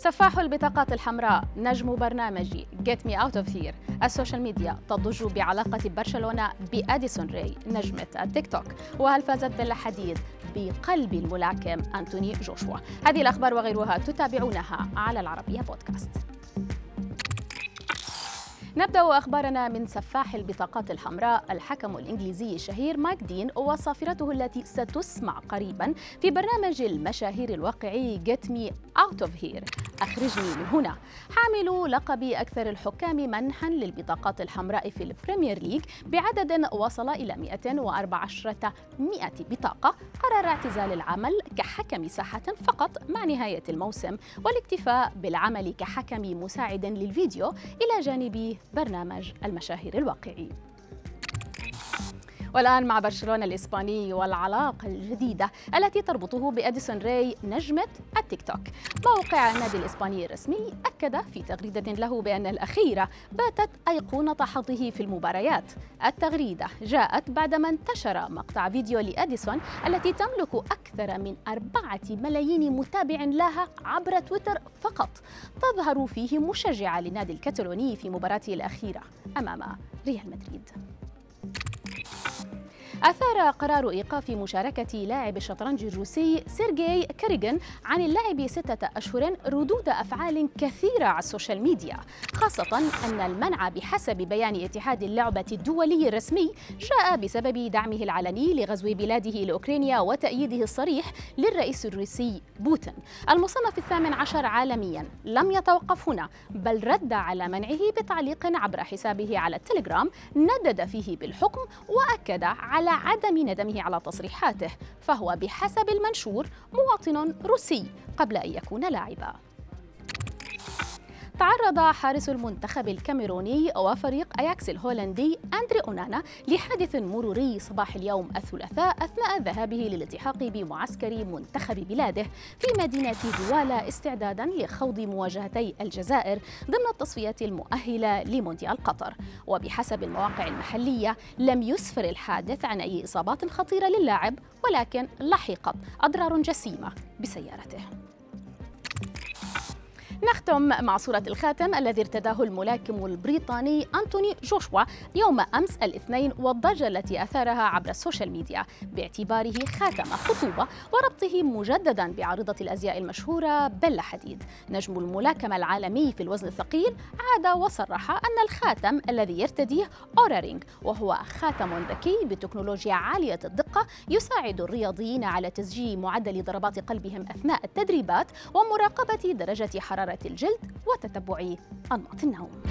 سفاح البطاقات الحمراء نجم برنامج Get Me Out of Here. ال social media تضج بعلاقة برشلونة بأديسون ري نجمة التيك توك. وهل فازت بيلا حديد؟ بقلب الملاكم أنتوني جوشوا. هذه الأخبار وغيرها تتابعونها على العربية بودكاست. نبدأ أخبارنا من سفاح البطاقات الحمراء. الحكم الإنجليزي الشهير مايك دين وصافرته التي ستسمع قريبا في برنامج المشاهير الواقعي Get Me Out of Here. أخرجني من هنا. حامل لقب أكثر الحكام منحا للبطاقات الحمراء في البريمير ليج بعدد وصل إلى 114 100 بطاقة. قرر اعتزال العمل كحكم ساحة فقط مع نهاية الموسم والاكتفاء بالعمل كحكم مساعد للفيديو إلى جانب برنامج المشاهير الواقعي. والآن مع برشلونة الإسباني والعلاقة الجديدة التي تربطه بأديسون راي نجمة التيك توك. موقع النادي الإسباني الرسمي أكد في تغريدة له بأن الأخيرة باتت أيقونة حظه في المباريات. التغريدة جاءت بعدما انتشر مقطع فيديو لأديسون التي تملك أكثر من أربعة ملايين متابع لها عبر تويتر فقط. تظهر فيه مشجعة للنادي الكتالوني في مباراته الأخيرة أمام ريال مدريد. أثار قرار إيقاف مشاركة لاعب الشطرنج الروسي سيرجي كاريغن عن اللعب ستة أشهر ردود أفعال كثيرة على السوشيال ميديا خاصة أن المنع بحسب بيان اتحاد اللعبة الدولي الرسمي جاء بسبب دعمه العلني لغزو بلاده لأوكرانيا وتأييده الصريح للرئيس الروسي بوتين. المصنف الثامن عشر عالميا لم يتوقف هنا بل رد على منعه بتعليق عبر حسابه على التليجرام ندد فيه بالحكم وأكد على عدم ندمه على تصريحاته فهو بحسب المنشور مواطن روسي قبل أن يكون لاعبا. تعرض حارس المنتخب الكاميروني وفريق أياكس الهولندي أندري أونانا لحادث مروري صباح اليوم الثلاثاء أثناء ذهابه للالتحاق بمعسكر منتخب بلاده في مدينة دوالا استعدادا لخوض مواجهتي الجزائر ضمن التصفيات المؤهلة لمونديال قطر. وبحسب المواقع المحلية لم يسفر الحادث عن أي إصابات خطيرة للاعب ولكن لحقت أضرار جسيمة بسيارته. نختم مع صورة الخاتم الذي ارتداه الملاكم البريطاني أنتوني جوشوا يوم أمس الاثنين والضجة التي أثارها عبر السوشيال ميديا باعتباره خاتم خطوبة وربطه مجددا بعارضة الأزياء المشهورة بيلا حديد. نجم الملاكمة العالمي في الوزن الثقيل عاد وصرح أن الخاتم الذي يرتديه أورا رينج وهو خاتم ذكي بتكنولوجيا عالية الدقة يساعد الرياضيين على تسجيل معدل ضربات قلبهم أثناء التدريبات ومراقبة درجة حرارة الجلد وتتبع أنماط النوم.